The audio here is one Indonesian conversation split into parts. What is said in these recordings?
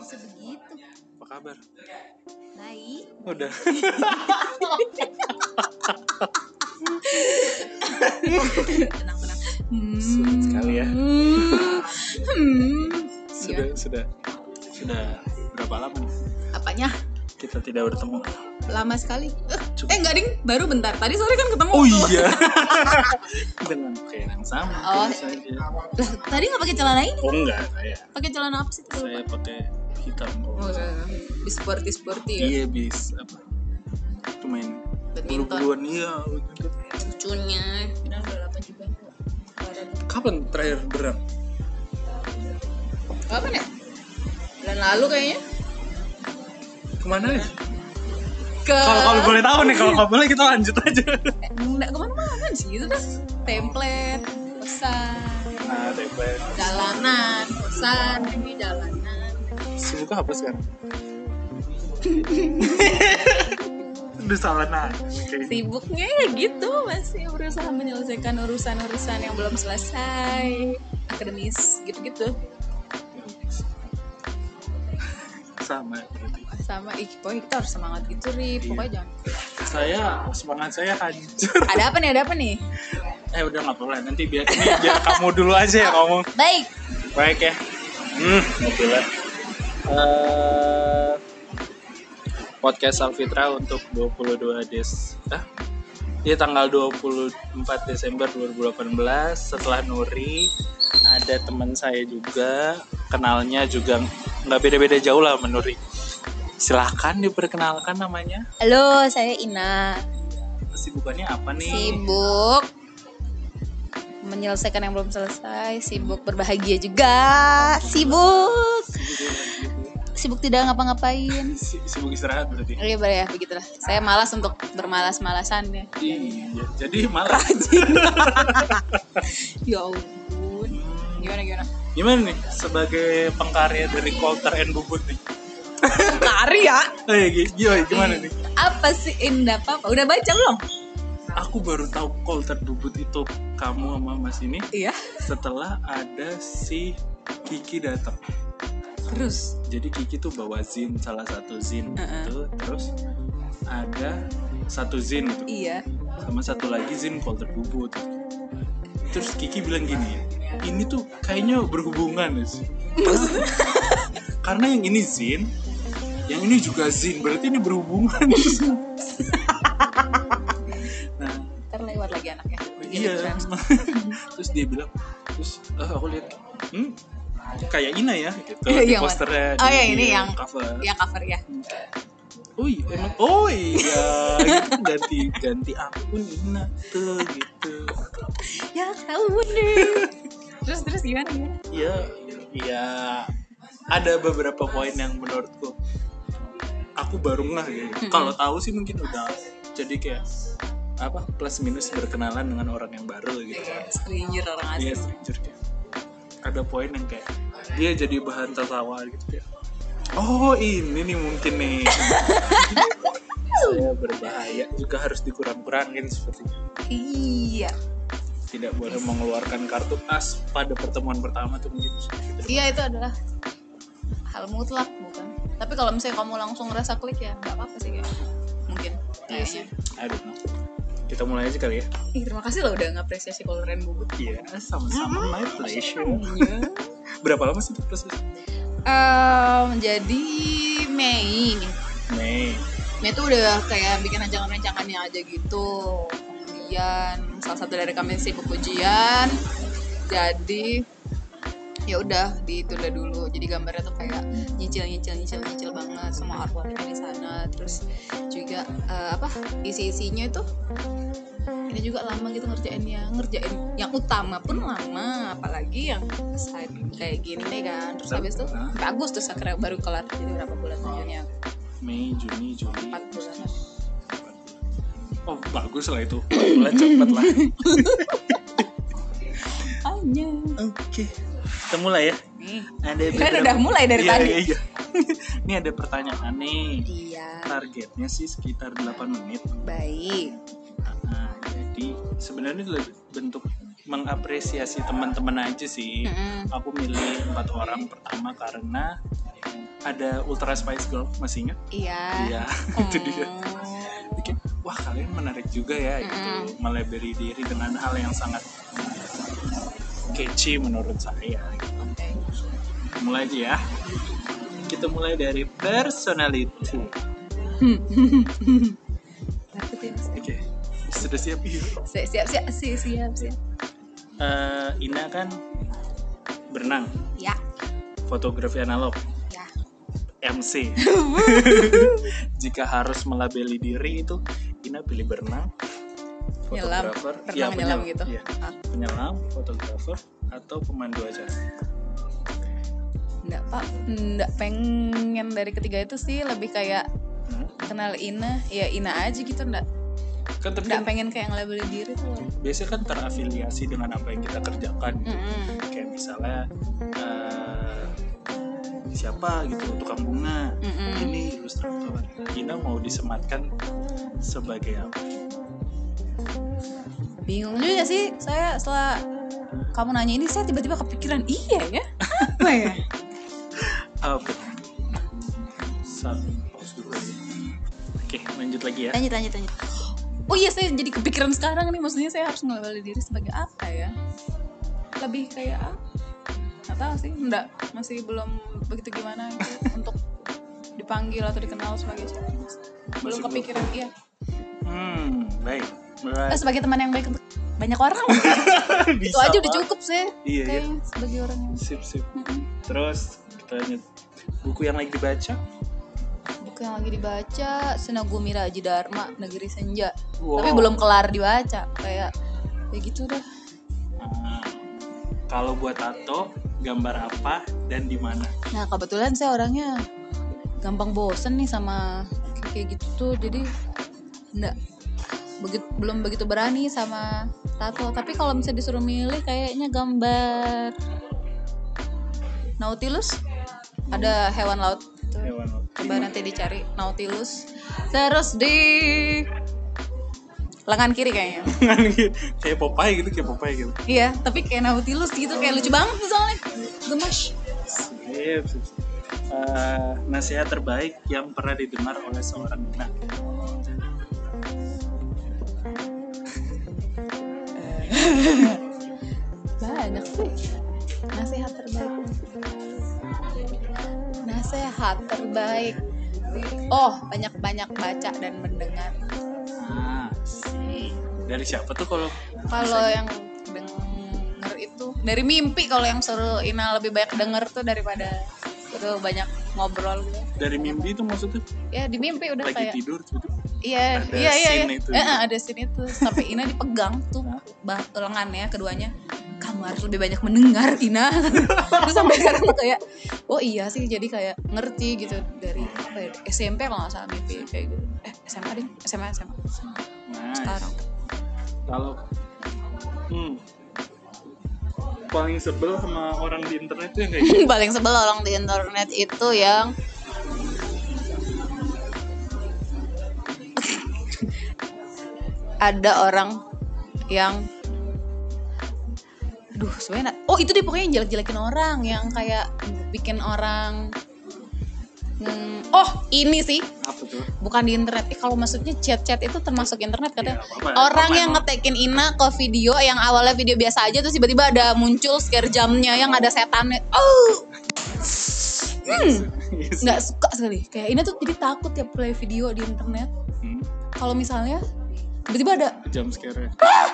bisa begitu Apa kabar? baik Udah. tenang tenang hmm. Sulit sekali ya. hmm. Sudah, Iya. sudah. Sudah berapa lama nih apanya kita tidak bertemu? lama sekali eh, Cukup. eh enggak ding baru bentar tadi sore kan ketemu Oh tuh. iya. Dengan pakaian yang sama. Oh. lah tadi nggak pakai celana ini Oh enggak, saya. pakai celana apa sih Saya pakai hitam. oh di sporty sporty ya Iya bis apa? Itu main badminton iya. lama juga Kapan terakhir berang? kapan ya bulan lalu kayaknya Ke mana ke Kalau kalau boleh tahu nih, kalau boleh kita lanjut aja. nggak ke mana-mana sih gitu dah template pesan Nah, template. jalanan pesan ini jalanan Sibuk apa sekarang? Udah salah nah. sibuknya ya gitu masih berusaha menyelesaikan urusan-urusan yang belum selesai akademis gitu-gitu Sama. sama ih pokoknya kita harus semangat gitu Rip pokoknya jangan Saya semangat saya hancur. ada apa nih ada apa nih Eh udah nggak perlu lah. Nanti biar ini biar kamu dulu aja ya ngomong. baik Baik ya. Hmm, mobilnya. Eh, podcast Alfitra untuk 22 Des. Ah? Di tanggal 24 Desember 2018 setelah Nuri ada teman saya juga kenalnya juga nggak beda-beda jauh lah Nuri. Silahkan diperkenalkan namanya. halo saya Ina Kesibukannya apa nih? sibuk menyelesaikan yang belum selesai sibuk berbahagia juga sibuk sibuk tidak ngapa-ngapain Si- Sibuk istirahat berarti. Iya ber- ya begitulah. Saya malas untuk bermalas-malasan ya. Iya, jadi malah. Ya ampun. Gimana gimana? Gimana nih sebagai pengkarya dari Coulter and Bubut nih? Karya? Eh, gi- gimana, gimana nih? Apa sih indah apa? Udah baca belum? Aku baru tahu Coulter Bubut itu kamu sama Mas ini Iya. setelah ada si Kiki datang. Terus? Jadi Kiki tuh bawa zin salah satu zin Heeh. itu, terus ada satu zin itu Iya. sama satu lagi zin Coulter Bubut. Terus Kiki bilang gini, ini tuh kayaknya berhubungan sih. Karena yang ini zin, yang ini juga zin, berarti ini berhubungan. lewat lagi anaknya. iya. terus dia bilang, terus eh, aku lihat, hmm, kayak Ina ya, gitu. Iya, di yang posternya. Oh, iya, di ini yang- cover. Ya cover ya. Oh iya, emang, oh iya, gitu, ganti ganti akun Ina tuh gitu. Ya tahu deh. terus terus gimana gimana? Iya, iya. Ada beberapa poin yang menurutku aku baru ngeh gitu. Kalau tahu sih mungkin udah jadi kayak apa plus minus berkenalan dengan orang yang baru gitu. Kayak stranger orang Iya, asing. stranger kayak. Ada poin yang kayak dia jadi bahan tertawa gitu kayak. Oh ini nih mungkin nih. Saya berbahaya juga harus dikurang-kurangin seperti itu. Iya. tidak boleh mengeluarkan kartu as pada pertemuan pertama tuh mungkin gitu. Iya itu adalah hal mutlak bukan. Tapi kalau misalnya kamu langsung ngerasa klik ya nggak apa-apa sih kayak mungkin. Iya sih. Kayaknya. I don't know. Kita mulai aja kali ya. Ih, terima kasih loh udah ngapresiasi koloran bubut. Iya, sama-sama my pleasure. Iya. Berapa lama sih proses? Em, jadi Mei Mei. Mei tuh udah kayak bikin rancangan-rancangannya aja gitu kemudian salah satu dari kami sibuk ujian jadi ya udah ditunda dulu jadi gambarnya tuh kayak nyicil nyicil nyicil nyicil banget semua artworknya di sana terus juga eh, apa isi isinya itu ini juga lama gitu ngerjainnya ngerjain yang utama pun lama apalagi yang side kayak gini kan terus habis itu Hah? bagus terus akhirnya baru kelar jadi berapa bulan tujuannya Mei, Juni, Juli. empat bulan Oh, bagus lah itu. Bulan cepet lah. hanya Oke. Kita mulai ya. nih Ada kan udah mulai dari Iya, tadi Iya, iya. Ini ada pertanyaan nih. iya Targetnya sih sekitar 8 menit. baik Nah, jadi sebenarnya itu bentuk mengapresiasi teman-teman aja sih. Mm-mm. Aku milih empat orang pertama karena ada Ultra Spice Girl masih ingat? Iya. Iya, itu dia. Bikin, wah kalian menarik juga ya gitu melabeli diri dengan hal yang sangat catchy menurut saya gitu. Mulai aja ya. Kita mulai dari personality. Takut ya. Oke, sudah siap iya. Siap, siap, siap, siap, siap, siap. Eh, Ina kan berenang, Ya, fotografi analog, ya. MC. Jika harus melabeli diri itu, Ina pilih berenang, fotografer, ya, nyelam penyel- gitu. iya, Ah. penyelam, fotografer, atau pemandu acara. Enggak, Pak. Enggak pengen dari ketiga itu sih lebih kayak Hmm? kenal Ina, ya Ina aja gitu enggak. Kan tapi Enggak kan pengen kayak ngelabelin diri tuh. biasanya kan terafiliasi dengan apa yang kita kerjakan. Mm-mm. Kayak misalnya eh, siapa gitu, tukang bunga, Mm-mm. ini ilustrator. Ina mau disematkan sebagai apa? Bingung juga sih? Saya setelah kamu nanya ini saya tiba-tiba kepikiran iya ya? Apa ya? Aja. Oke, lanjut lagi ya. lanjut lanjut lanjut. Oh iya saya jadi kepikiran sekarang nih. Maksudnya saya harus ngelabelin diri sebagai apa ya? Lebih kayak apa? Nggak tahu sih. Enggak masih belum begitu gimana gitu untuk dipanggil atau dikenal sebagai siapa. Belum. kepikiran iya. Hmm, baik. Eh, Mulai. sebagai teman yang baik untuk banyak orang itu Bisa, aja udah cukup sih Iya, iya. kayaknya sebagai orang yang Sip, sip. Mm-mm. Terus kita lanjut. Buku yang lagi dibaca? buku yang lagi dibaca Senagumi Raji Dharma Negeri Senja Wow. tapi belum kelar dibaca kayak ya gitu dah Ah, kalau buat tato, gambar apa dan di mana? nah kebetulan saya orangnya gampang bosen nih sama kayak- kayak gitu tuh jadi enggak begitu belum begitu berani sama tato tapi kalau misalnya disuruh milih kayaknya gambar Nautilus ada hewan laut. Hewan apa? coba nanti dicari Nautilus terus di lengan kiri kayaknya kayak Popeye gitu, kayak Popeye gitu. iya tapi kayak Nautilus gitu kayak lucu banget misalnya sip. Eh, nasihat terbaik yang pernah didengar oleh seorang anak. Banyak sih. Nasihat terbaik. Nasihat terbaik. Oh banyak banyak baca dan mendengar. Ah, sih. Dari siapa tuh kalau kalau yang denger itu dari mimpi kalau yang suruh Ina lebih banyak denger tuh daripada suruh banyak ngobrol gitu. Dari mimpi itu maksudnya? Ya di mimpi udah lagi kayak tidur gitu. Iya, Ada iya, iya, scene iya. itu. Eh, eh, ada scene itu. Sampai Ina dipegang tuh bah lengannya keduanya. Kamu harus lebih banyak mendengar, Ina. Terus sampai sekarang tuh kayak, oh iya sih, jadi kayak ngerti gitu dari apa ya, SMP kalau nggak salah mimpi kayak gitu. Eh, SMA deh, SMA, SMA. Nah, Sekarang. kalau hmm, paling sebel sama orang di internet tuh yang kayak gitu. Paling sebel orang di internet itu yang ada orang yang aduh sebenarnya oh itu deh pokoknya yang jelek-jelekin orang yang kayak bikin orang Hmm, oh ini sih apa tuh? bukan di internet. Eh, kalau maksudnya chat-chat itu termasuk internet katanya. Ya, apa-apa. Orang Apa yang ngetekin Ina ke video yang awalnya video biasa aja terus tiba-tiba ada muncul scare jamnya yang ada setannya. Oh, hmm, Yes. nggak suka sekali. Kayak Ina tuh jadi takut ya play video di internet. Hmm, Kalau misalnya tiba-tiba ada, jam scare ah,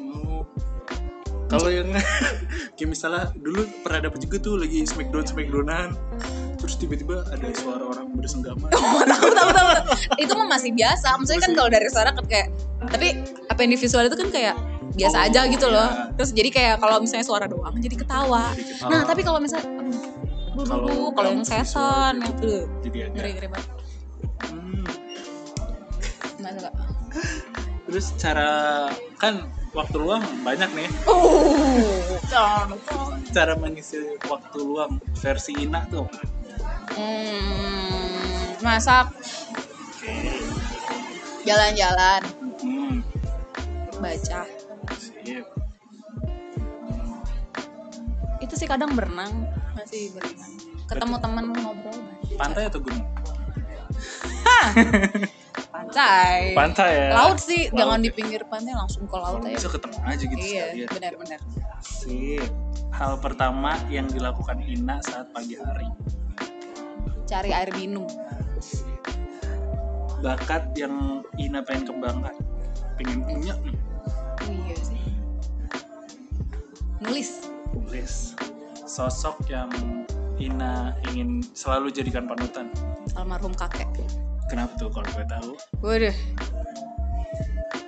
Oh. Kalau yang kayak misalnya dulu pernah dapet juga tuh lagi smackdown smackdownan terus tiba-tiba ada suara orang bersenggama tahu tahu tahu tahu. Itu mah masih biasa. Maksudnya kan kalau dari suara kan kayak tapi apa yang di visual itu kan kayak biasa Oh, aja gitu loh. iya. Terus jadi kayak kalau misalnya suara doang jadi ketawa. Jadi ketawa. Nah, tapi kalau misalnya Kalau yang visual setan gitu. yang jadi agak terus cara kan waktu luang banyak nih Oh, cara mengisi waktu luang versi Ina tuh hmm, masak, jalan-jalan, hmm. baca. sip. Itu sih kadang berenang. masih berlima ketemu teman ngobrol Pantai atau gunung? pantai Pantai ya. laut sih Laut jangan ya. di pinggir pantai langsung ke laut aja bisa ketemu aja gitu iya benar-benar Sip. Hal pertama yang dilakukan Ina saat pagi hari. cari air minum Bakat yang Ina pengen kembangkan. Pengen punya nih. oh, iya sih nulis Tulis. Sosok yang Ina ingin selalu jadikan panutan. almarhum kakek Kenapa tuh kalau gue tahu? waduh.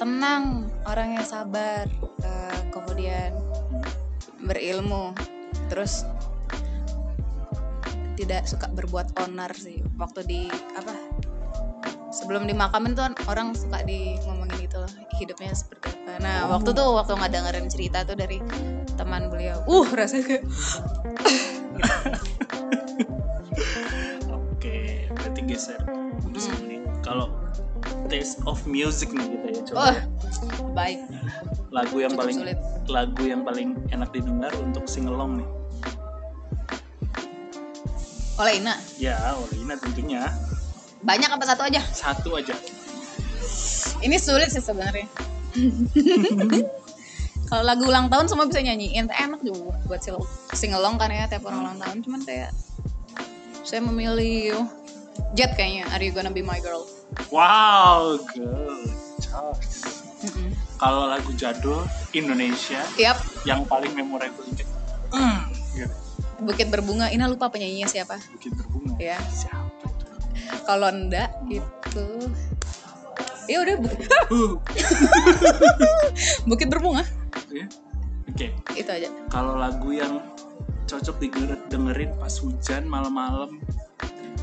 Tenang orangnya sabar eh, kemudian berilmu. Terus tidak suka berbuat onar sih. Waktu di apa sebelum dimakamin tuh orang suka di ngomongin gitu loh hidupnya seperti apa. Nah waktu tuh waktu nggak dengerin cerita tuh dari teman beliau. Uh rasanya kayak Oke, berarti geser. Kalau taste of music nih kita ya coba. oh baik. Lagu yang cukup paling sulit. lagu yang paling enak didengar untuk singelong nih. oleh Ina? Ya, oleh Ina tentunya. Banyak apa satu aja? Satu aja. ini sulit sih sebenarnya. Kalau lagu ulang tahun semua bisa nyanyiin. Enak juga buat sing- singelong kan ya tiap orang ulang tahun. Cuman kayak saya memilih Jet kayaknya Are you gonna be my girl Wow, job. Mm-mm. Kalau lagu jadul Indonesia Yap, yang paling memorable gitu. Mm, gitu. Bukit Berbunga. Ina lupa penyanyinya siapa. Bikin berbunga. Ya, Siapa kalau enggak itu ya udah Bukit, Uh, Bukit Berbunga ya. Oke, itu aja. kalau lagu yang cocok didengerin dengerin pas hujan malam-malam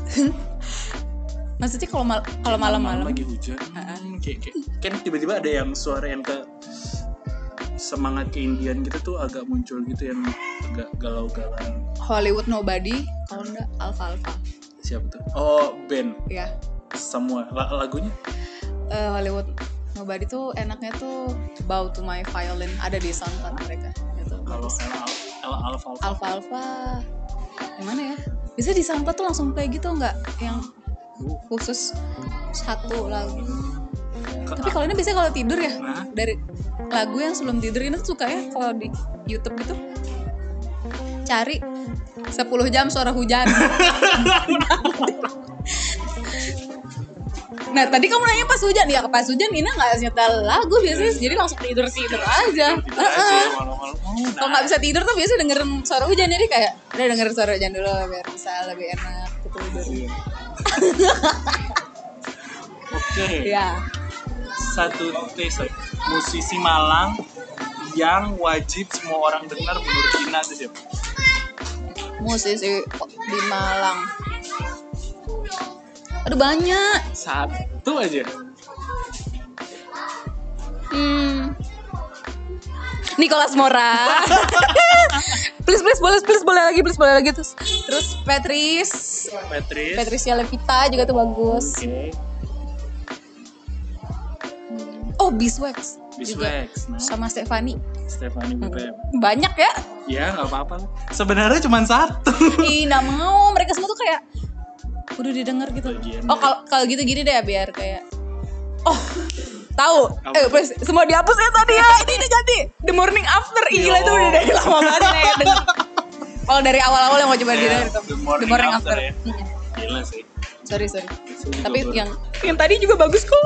Maksudnya kalau mal kalau malam-malam? lagi hujan. Hmm, kayak, kayak kan tiba-tiba ada yang suara yang ke semangat keindian gitu tuh agak muncul gitu yang agak galau-galau. Hollywood Nobody, kalau enggak Alpha Alpha. siapa tuh? Oh band Ya, semua. La- lagunya? Eh, Hollywood Nobody tuh enaknya tuh Bow to My Violin. Ada di soundtrack mereka. Gitu. kalau Ella Ella Alfa Alfa Alpha Alpha gimana ya? Bisa di soundtrack tuh langsung play gitu nggak? Yang khusus satu lagu. Tapi kalau ini biasanya kalau tidur ya dari lagu yang sebelum tidur ini suka ya kalau di YouTube gitu cari 10 jam suara hujan. nah tadi kamu nanya pas hujan ya pas hujan Ina nggak nyetel lagu biasanya jadi langsung tidur tidur aja. Tidur aja malam-malam oh, Kalau nggak bisa tidur tuh biasanya dengerin suara hujan jadi kayak udah dengerin suara hujan dulu biar bisa lebih enak gitu tidur. Iya. Oke, Ya. satu tes musisi Malang yang wajib semua orang dengar menurut Ina itu siapa? musisi di Malang. Aduh banyak. Satu aja. Hmm. Nicholas Mora. please please boleh please boleh lagi please boleh lagi terus terus Petris Patrice. Patricia Levita juga tuh bagus. Oke. Oh Biswax. juga. Biswax. Nah, Sama Stefani. Stefani BBM. Banyak ya. Ya nggak apa-apa. Sebenarnya cuma satu. Ih, nggak mau. Mereka semua tuh kayak udah didengar gitu. Oh, kalau kalau gitu gini deh biar kayak Oh, tahu. Eh, please, semua dihapus ya tadi ya. Ini diganti. The Morning After. Ih, Gila itu udah dari lama banget denger. Kalau dari awal-awal yang mau coba Ya, didengar itu. The Morning After ya. Mm-mm. Gila sih. Sorry, sorry. Juga Tapi yang yang tadi juga bagus kok.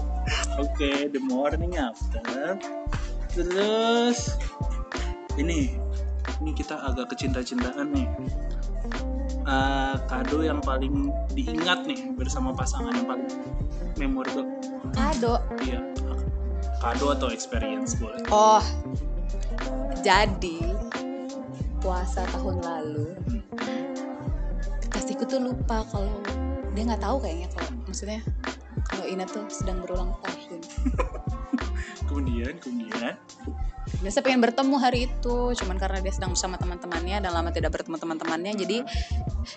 Oke, The Morning After. Terus ini ini kita agak kecinta-cintaan nih. Eh, kado yang paling diingat nih bersama pasangan yang paling memorable. Kado. Iya. Kado atau experience boleh. Oh. Jadi puasa tahun lalu kekasihku tuh lupa kalau dia nggak tahu kayaknya kalau maksudnya kalau Ina tuh sedang berulang tahun. Kemudian, kemudian Biasa pengen bertemu hari itu, cuman karena dia sedang bersama teman-temannya dan lama tidak bertemu teman-temannya, jadi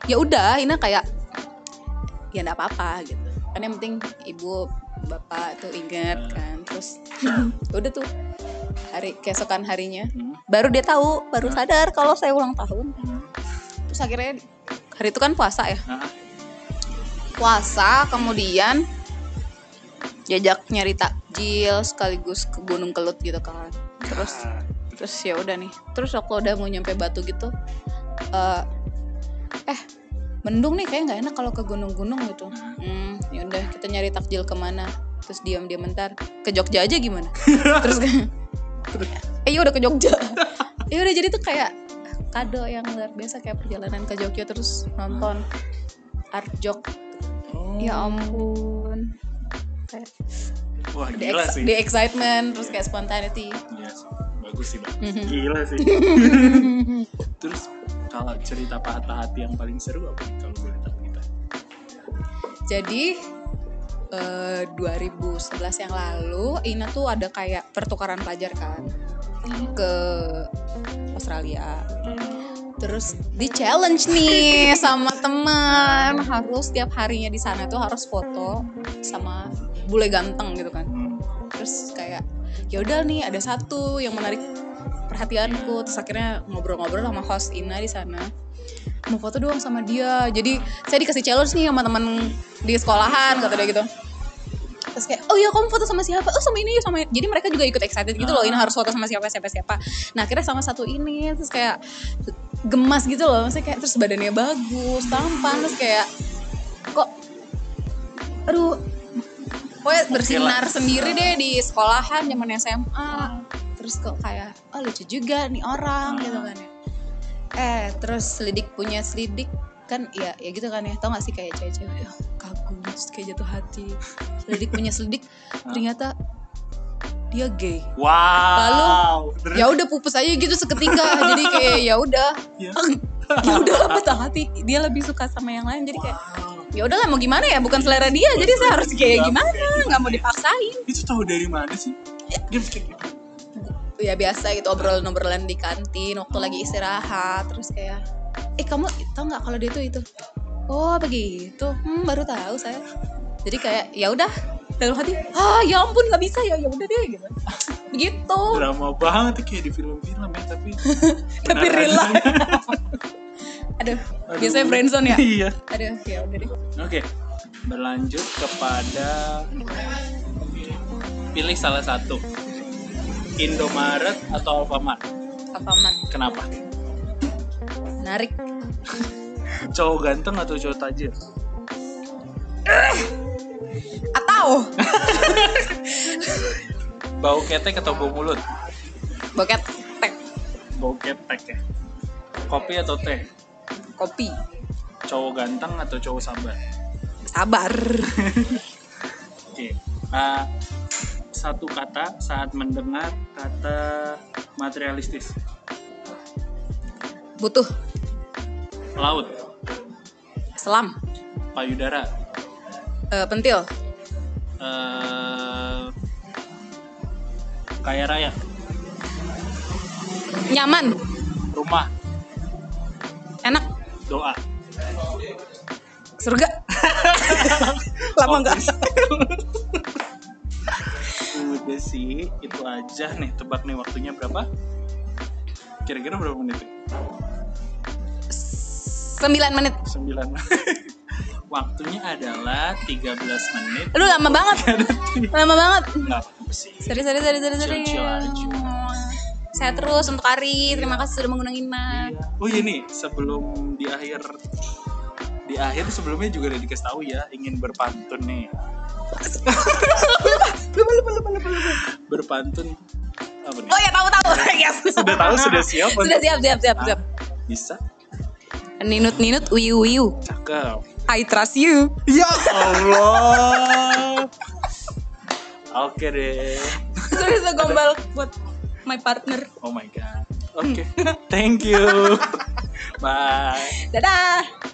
ya udah Ina kayak ya enggak apa-apa gitu. Kan yang penting ibu bapak tuh ingat kan, terus udah tuh hari keesokan harinya hmm, baru dia tahu, baru sadar kalau saya ulang tahun. hmm. terus akhirnya hari itu kan puasa ya puasa kemudian jajak nyari takjil sekaligus ke Gunung Kelut gitu kan terus. Ah, terus ya udah nih. Terus aku udah mau nyampe batu gitu eh eh mendung nih kayak nggak enak kalau ke gunung-gunung gitu. Hmm ya udah kita nyari takjil ke mana. Terus diam-diam bentar. Ke Jogja aja gimana? Terus eh ya udah ke Jogja. Ya udah jadi tuh kayak kado yang luar biasa kayak perjalanan ke Jogja terus nonton art jok oh. ya ampun. Kayak Wah, the, gila ex- sih. the excitement terus kayak spontaneity Iya sih. Bagus sih, Bang. Mhm. Gila sih. Terus kalau cerita patah hati yang paling seru apa kalau boleh tahu kita? Jadi eh, 2011 yang lalu Ina tuh ada kayak pertukaran pelajar kan ke Australia. Terus di challenge nih sama teman. Harus tiap harinya di sana tuh harus foto sama bule ganteng gitu kan. Terus kayak ya udah nih ada satu yang menarik perhatianku. Terus akhirnya ngobrol-ngobrol sama host Ina di sana. Mau foto doang sama dia. Jadi saya dikasih challenge nih sama teman di sekolahan kata dia gitu. Terus kayak oh iya kamu foto sama siapa? Oh sama ini sama ini." jadi mereka juga ikut excited gitu loh ini harus foto sama siapa siapa siapa. Nah akhirnya sama satu ini terus kayak gemas gitu loh. Maksudnya kayak terus badannya bagus tampan terus kayak kok aduh pokoknya bersinar sendiri deh di sekolahan zaman SMA terus kok kayak oh lucu juga nih orang gitu kan ya. Eh terus selidik punya selidik kan ya ya gitu kan ya. Tau gak sih kayak cewek-cewek ya, kagum terus kayak jatuh hati. Selidik punya selidik ternyata dia gay Wow. Terus? ya udah pupus aja gitu seketika jadi kayak ya udah Ya. ya udah lah patah hati dia lebih suka sama yang lain jadi kayak Wow. ya udahlah mau gimana ya bukan selera dia jadi saya harus kayak gimana nggak mau dipaksain Itu tahu dari mana sih? Dia bisa kayak gitu. ya biasa gitu obrolan-obrolan di kantin waktu lagi istirahat terus kayak eh kamu tau nggak kalau dia tuh itu oh begitu hmm, baru tahu saya jadi kayak ya udah dalam hati ah ya ampun nggak bisa ya ya udah deh gitu begitu Drama banget kayak di film-film ya, tapi tapi real life aduh Aduh. biasanya friendzone ya Iya. aduh ya udah deh Oke, berlanjut kepada pilih salah satu. Indomaret atau Alfamart? Alfamart Kenapa? menarik Cowok ganteng atau cowok tajir? Atau Bau ketek atau bau mulut? boket tek Bau ketek ya. Kopi atau teh? kopi Cowok ganteng atau cowok sabar? sabar Oke. Ah, satu kata saat mendengar kata materialistis. butuh Laut, selam payudara, Eh, pentil eh, kaya raya, nyaman rumah, enak doa. surga lama nggak Udah sih, itu aja nih. Tebak nih waktunya berapa? Kira-kira berapa menit? 9 menit 9 Waktunya adalah 13 menit. Aduh lama banget Lama banget Enggak sih. Sorry sorry sorry sorry sorry. Saya terus untuk Ari Terima kasih sudah mengundang Ina Iya. Oh iya nih, sebelum di akhir di akhir sebelumnya juga udah dikasih tahu ya ingin berpantun nih. Lupa lupa lupa lupa lupa Berpantun apa nih? Oh ya tahu tahu Yes. Sudah tahu sudah siap Sudah siap siap siap siap Bisa? Ninut ninut uyu uyu Cakep. I trust you Ya Allah. Oke deh. Terus gombal buat my partner Oh my god. Oke. Thank you. Bye. Dadah